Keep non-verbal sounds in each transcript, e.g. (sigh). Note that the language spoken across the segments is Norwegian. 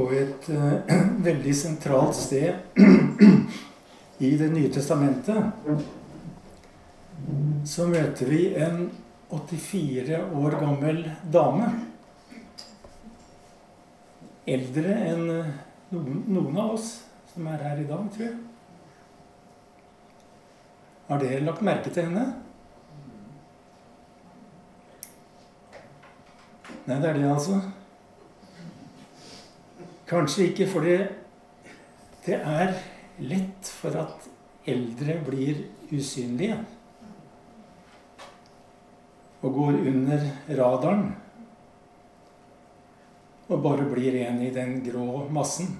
på et uh, (clears throat) veldig sentralt sted (clears throat) i Det nye testamentet, så møter vi en 84 år gammel dame. Eldre enn noen, noen av oss som er her i dag, tror jeg. Har dere lagt merke til henne? Nei, det er det, altså. Kanskje ikke fordi det er lett for at eldre blir usynlige og går under radaren og bare blir en i den grå massen.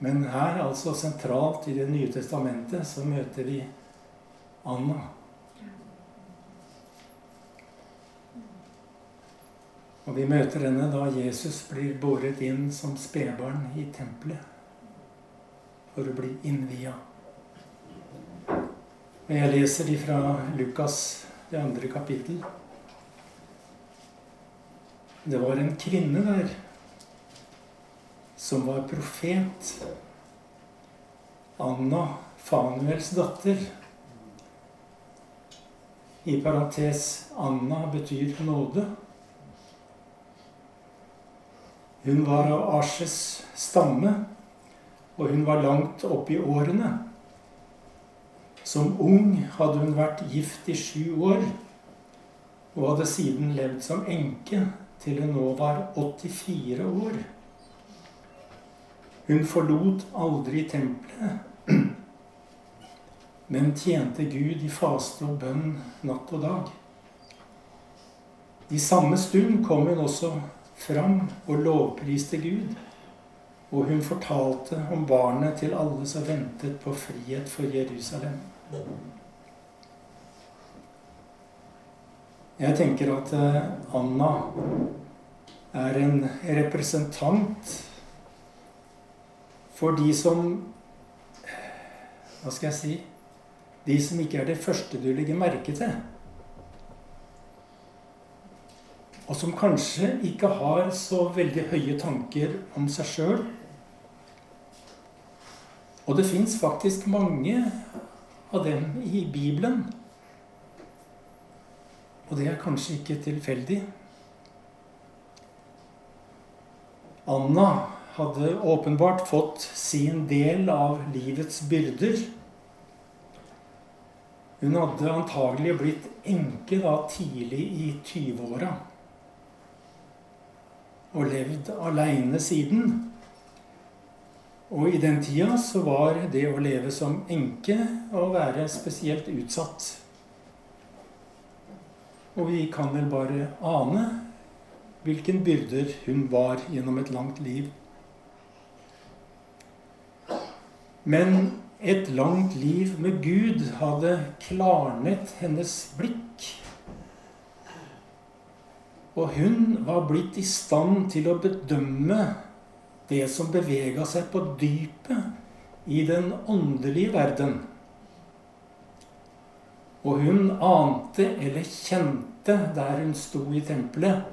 Men her, altså sentralt i Det nye testamentet, så møter vi Anna. Og vi møter henne da Jesus blir båret inn som spedbarn i tempelet for å bli innvia. Og jeg leser fra Lukas, det andre kapittel. Det var en kvinne der som var profet. Anna, Fanuels datter. I parentes Anna betyr nåde. Hun var av Asjes stamme, og hun var langt oppe i årene. Som ung hadde hun vært gift i sju år, og hadde siden levd som enke til hun nå var 84 år. Hun forlot aldri tempelet, men tjente Gud i faste og bønn natt og dag. I samme stund kom hun også fram og lovpriste Gud. Og hun fortalte om barnet til alle som ventet på frihet for Jerusalem. Jeg tenker at eh, Anna er en representant for de som Hva skal jeg si De som ikke er det første du legger merke til. Og som kanskje ikke har så veldig høye tanker om seg sjøl. Og det fins faktisk mange av dem i Bibelen. Og det er kanskje ikke tilfeldig. Anna hadde åpenbart fått sin del av livets byrder. Hun hadde antagelig blitt enke da tidlig i 20-åra og levd aleine siden. Og i den tida så var det å leve som enke å være spesielt utsatt. Og vi kan vel bare ane hvilken byrder hun var gjennom et langt liv. Men et langt liv med Gud hadde klarnet hennes blikk. Og hun var blitt i stand til å bedømme det som bevega seg på dypet i den åndelige verden. Og hun ante eller kjente der hun sto i tempelet,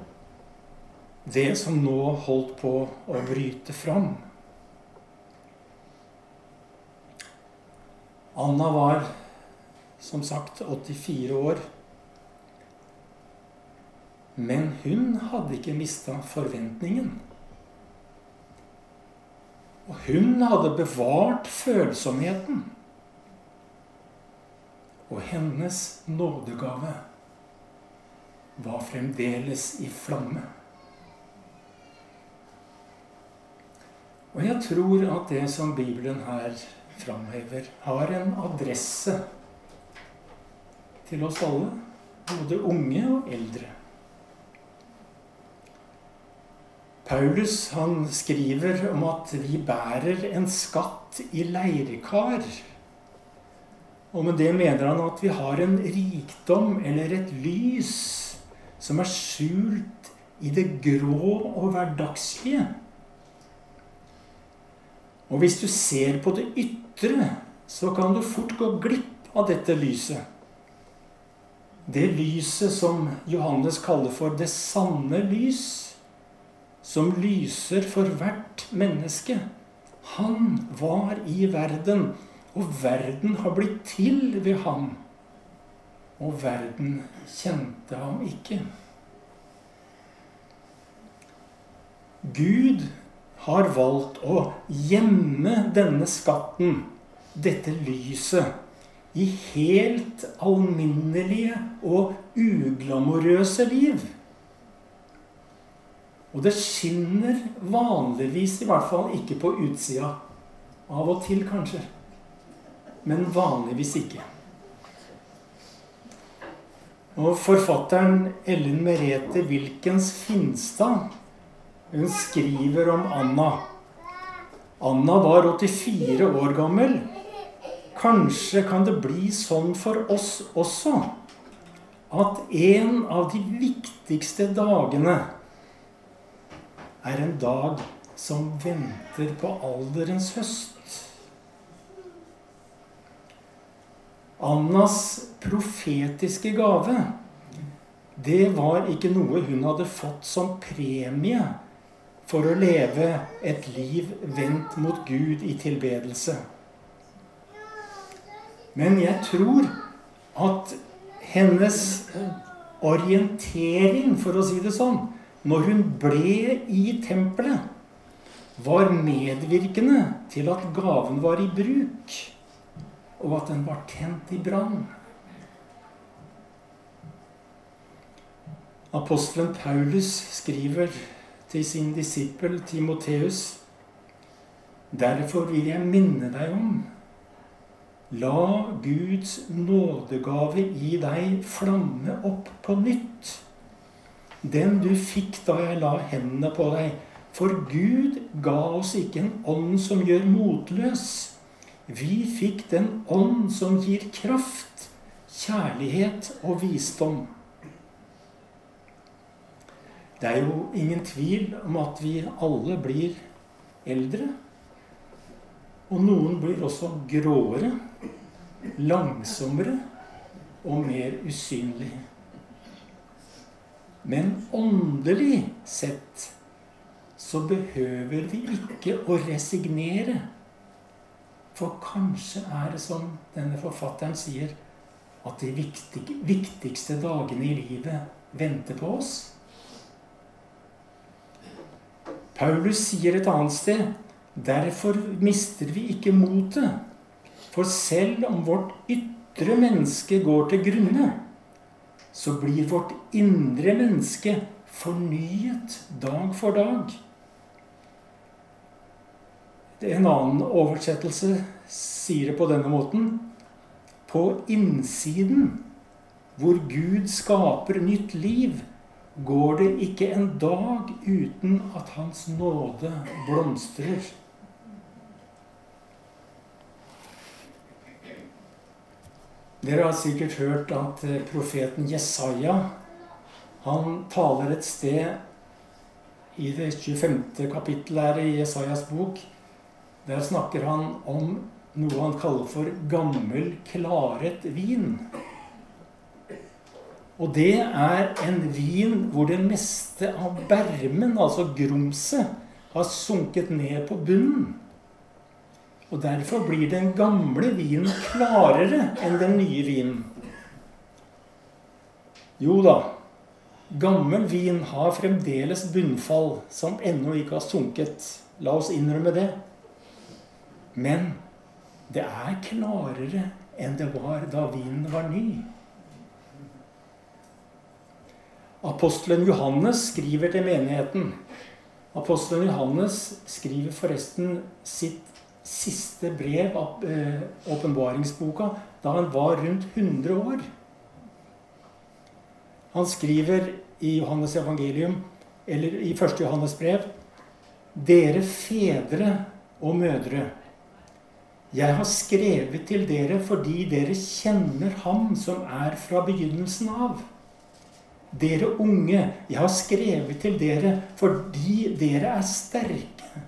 det som nå holdt på å bryte fram. Anna var som sagt 84 år. Men hun hadde ikke mista forventningen. Og hun hadde bevart følsomheten. Og hennes nådegave var fremdeles i flamme. Og jeg tror at det som Bibelen her framhever, har en adresse til oss alle, både unge og eldre. Paulus han skriver om at vi bærer en skatt i leirkar. Og med det mener han at vi har en rikdom eller et lys som er skjult i det grå og hverdagslige. Og hvis du ser på det ytre, så kan du fort gå glipp av dette lyset. Det lyset som Johannes kaller for det sanne lys som lyser for hvert menneske. Han var i verden, og verden har blitt til ved ham. Og verden kjente ham ikke. Gud har valgt å gjemme denne skatten, dette lyset, i helt alminnelige og uglamorøse liv. Og det skinner vanligvis, i hvert fall ikke på utsida. Av og til, kanskje. Men vanligvis ikke. Og forfatteren Ellen Merete Wilkens Finstad hun skriver om Anna. Anna var 84 år gammel. Kanskje kan det bli sånn for oss også at en av de viktigste dagene er en dag som venter på alderens høst. Annas profetiske gave, det var ikke noe hun hadde fått som premie for å leve et liv vendt mot Gud i tilbedelse. Men jeg tror at hennes orientering, for å si det sånn, når hun ble i tempelet, var medvirkende til at gaven var i bruk, og at den var tent i brann. Apostelen Paulus skriver til sin disippel Timoteus.: Derfor vil jeg minne deg om La Guds nådegave i deg flamme opp på nytt. Den du fikk da jeg la hendene på deg. For Gud ga oss ikke en ånd som gjør motløs. Vi fikk den ånd som gir kraft, kjærlighet og visdom. Det er jo ingen tvil om at vi alle blir eldre. Og noen blir også gråere, langsommere og mer usynlige. Men åndelig sett så behøver vi ikke å resignere. For kanskje er det som denne forfatteren sier, at de viktigste dagene i livet venter på oss. Paulus sier et annet sted Derfor mister vi ikke motet. For selv om vårt ytre menneske går til grunne, så blir vårt indre menneske fornyet dag for dag. En annen oversettelse sier det på denne måten. På innsiden, hvor Gud skaper nytt liv, går det ikke en dag uten at Hans nåde blomstrer. Dere har sikkert hørt at eh, profeten Jesaja han taler et sted i det 25. kapittelet i Jesajas bok. Der snakker han om noe han kaller for gammel, klaret vin. Og det er en vin hvor det meste av bermen, altså grumset, har sunket ned på bunnen. Og derfor blir den gamle vinen klarere enn den nye vinen. Jo da, gammel vin har fremdeles bunnfall som ennå ikke har sunket. La oss innrømme det. Men det er klarere enn det var da vinen var ny. Apostelen Johannes skriver til menigheten. Apostelen Johannes skriver forresten sitt siste brev av eh, åpenbaringsboka da han var rundt 100 år. Han skriver i Johannes evangelium, eller i 1. Johannes brev, Dere fedre og mødre. Jeg har skrevet til dere fordi dere kjenner Ham som er fra begynnelsen av. Dere unge, jeg har skrevet til dere fordi dere er sterke.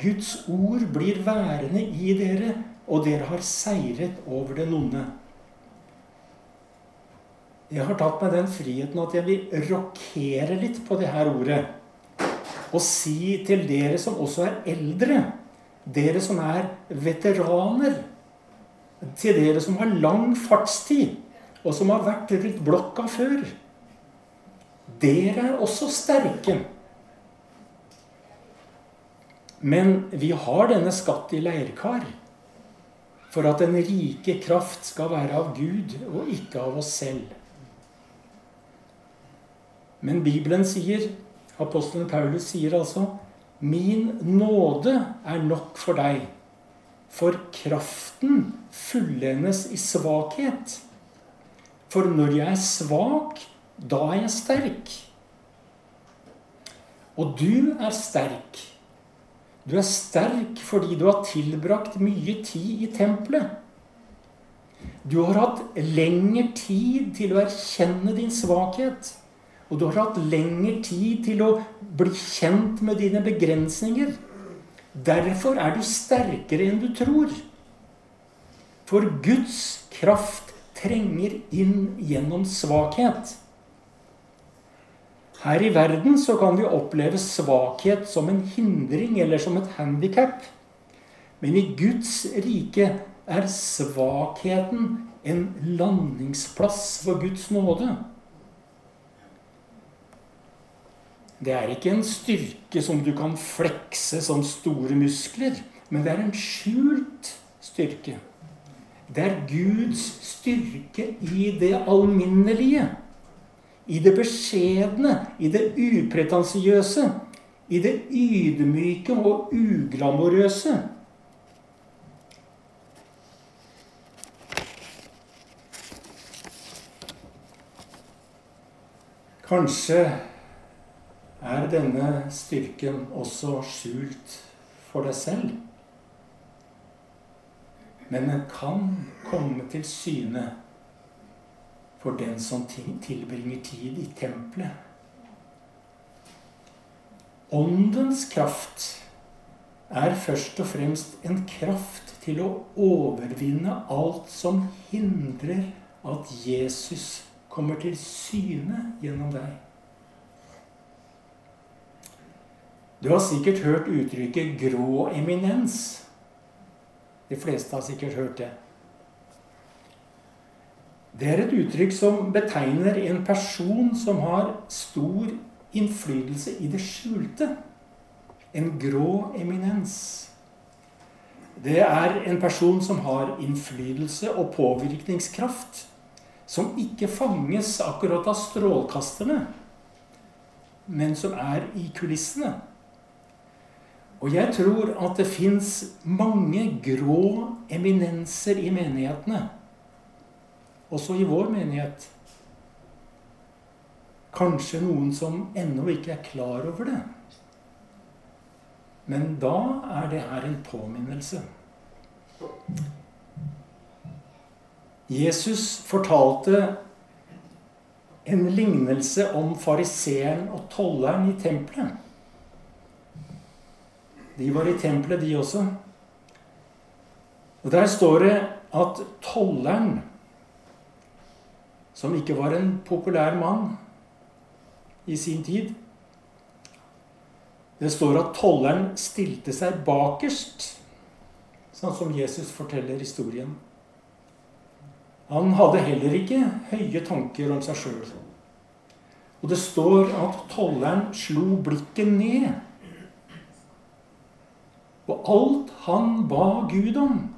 Guds ord blir værende i dere, og dere har seiret over den onde. Jeg har tatt meg den friheten at jeg vil rokere litt på det her ordet. Og si til dere som også er eldre, dere som er veteraner, til dere som har lang fartstid, og som har vært rundt blokka før Dere er også sterke. Men vi har denne skatt i leirkar for at den rike kraft skal være av Gud og ikke av oss selv. Men Bibelen sier, apostelen Paulus sier altså, 'Min nåde er nok for deg', for kraften fullendes i svakhet. For når jeg er svak, da er jeg sterk. Og du er sterk. Du er sterk fordi du har tilbrakt mye tid i tempelet. Du har hatt lengre tid til å erkjenne din svakhet. Og du har hatt lengre tid til å bli kjent med dine begrensninger. Derfor er du sterkere enn du tror. For Guds kraft trenger inn gjennom svakhet. Her i verden så kan vi oppleve svakhet som en hindring eller som et handikap. Men i Guds rike er svakheten en landingsplass for Guds nåde. Det er ikke en styrke som du kan flekse som store muskler, men det er en skjult styrke. Det er Guds styrke i det alminnelige. I det beskjedne, i det upretensiøse, i det ydmyke og uglamorøse. Kanskje er denne styrken også skjult for deg selv. Men den kan komme til syne for den som tilbringer tid i tempelet. Åndens kraft er først og fremst en kraft til å overvinne alt som hindrer at Jesus kommer til syne gjennom deg. Du har sikkert hørt uttrykket 'grå eminens'. De fleste har sikkert hørt det. Det er et uttrykk som betegner en person som har stor innflytelse i det skjulte. En grå eminens. Det er en person som har innflytelse og påvirkningskraft. Som ikke fanges akkurat av strålkasterne, men som er i kulissene. Og jeg tror at det fins mange grå eminenser i menighetene. Også i vår menighet. Kanskje noen som ennå ikke er klar over det. Men da er det her en påminnelse. Jesus fortalte en lignelse om fariseeren og tolleren i tempelet. De var i tempelet, de også. Og Der står det at tolleren, som ikke var en populær mann i sin tid Det står at tolleren stilte seg bakerst, sånn som Jesus forteller historien. Han hadde heller ikke høye tanker om seg sjøl. Og det står at tolleren slo blikket ned og alt han ba Gud om,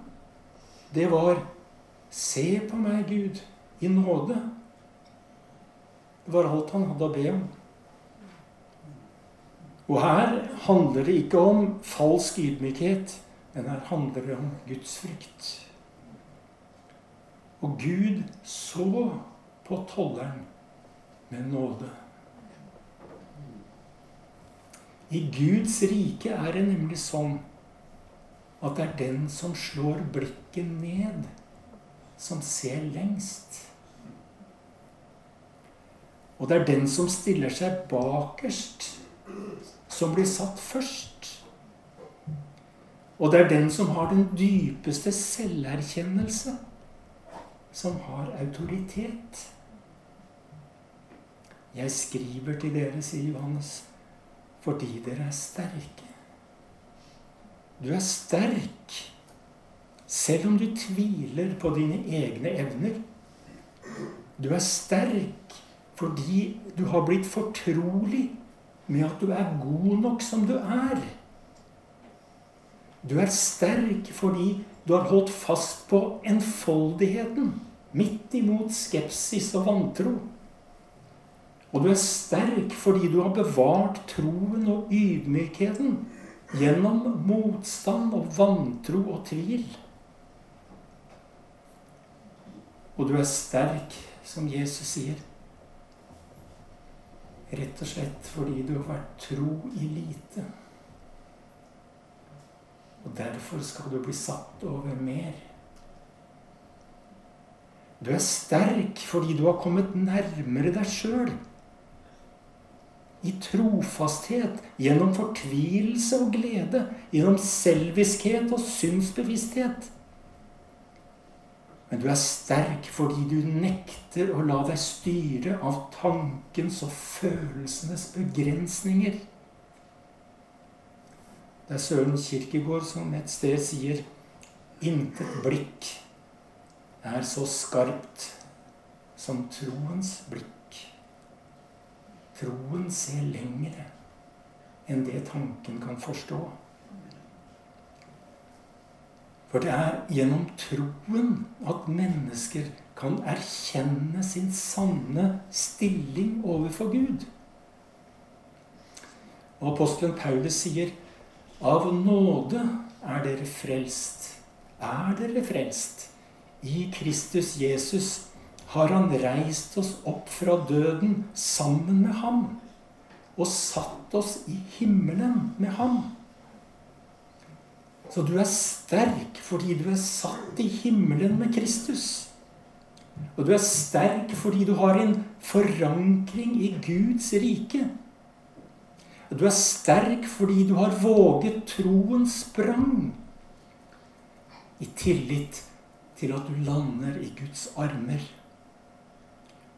det var Se på meg, Gud, i nåde. Det var alt han hadde å be om. Og her handler det ikke om falsk ydmykhet, men her handler det om Guds frykt. Og Gud så på tolleren med nåde. I Guds rike er det nemlig sånn at det er den som slår blikket ned, som ser lengst. Og det er den som stiller seg bakerst, som blir satt først. Og det er den som har den dypeste selverkjennelse, som har autoritet. Jeg skriver til dere, sier Johannes, fordi dere er sterke. Du er sterk selv om du tviler på dine egne evner. Du er sterk fordi du har blitt fortrolig med at du er god nok som du er. Du er sterk fordi du har holdt fast på enfoldigheten midt imot skepsis og vantro. Og du er sterk fordi du har bevart troen og ydmykheten gjennom motstand og vantro og tvil. Og du er sterk, som Jesus sier, rett og slett fordi du har vært tro i lite. Og derfor skal du bli satt over mer. Du er sterk fordi du har kommet nærmere deg sjøl i trofasthet, gjennom fortvilelse og glede, gjennom selviskhet og synsbevissthet. Men du er sterk fordi du nekter å la deg styre av tankens og følelsenes begrensninger. Det er Søren Kirkegård som et sted sier Intet blikk er så skarpt som troens blikk. Troen ser lengre enn det tanken kan forstå. For det er gjennom troen at mennesker kan erkjenne sin sanne stilling overfor Gud. Og apostelen Paulus sier, 'Av nåde er dere frelst'. Er dere frelst? I Kristus Jesus har han reist oss opp fra døden sammen med ham og satt oss i himmelen med ham. Så du er sterk fordi du er satt i himmelen med Kristus. Og du er sterk fordi du har en forankring i Guds rike. Du er sterk fordi du har våget troens sprang. I tillit til at du lander i Guds armer.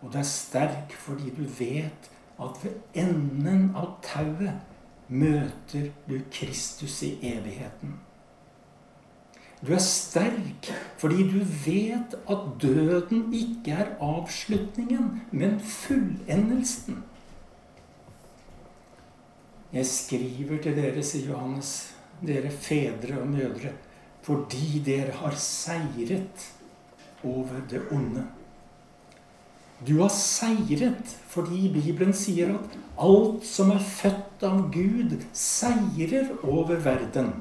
Og du er sterk fordi du vet at ved enden av tauet møter du Kristus i evigheten. Du er sterk fordi du vet at døden ikke er avslutningen, men fullendelsen. Jeg skriver til dere, sier Johannes, dere fedre og mødre, fordi dere har seiret over det onde. Du har seiret fordi Bibelen sier at alt som er født av Gud, seirer over verden.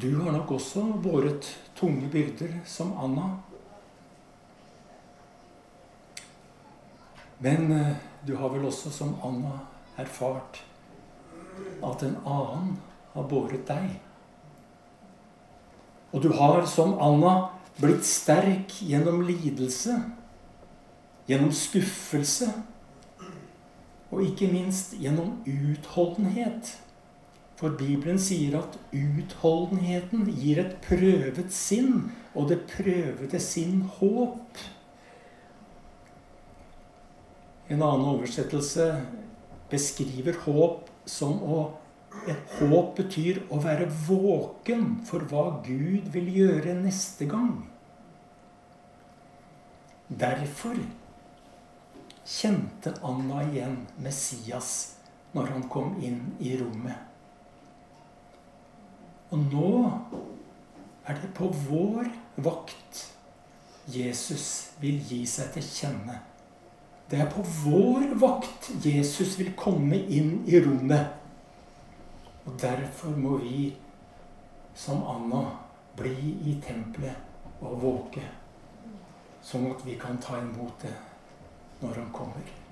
Du har nok også båret tunge byrder som Anna. Men eh, du har vel også som Anna erfart at en annen har båret deg. Og du har som Anna blitt sterk gjennom lidelse, gjennom skuffelse og ikke minst gjennom utholdenhet. For Bibelen sier at utholdenheten gir et prøvet sinn, og det prøvede sinn håp. En annen oversettelse beskriver håp som å et håp betyr å være våken for hva Gud vil gjøre neste gang. Derfor kjente Anna igjen Messias når han kom inn i rommet. Og nå er det på vår vakt Jesus vil gi seg til kjenne. Det er på vår vakt Jesus vil komme inn i rommet. Og derfor må vi, som Anna, bli i tempelet og våke, sånn at vi kan ta imot det når han kommer.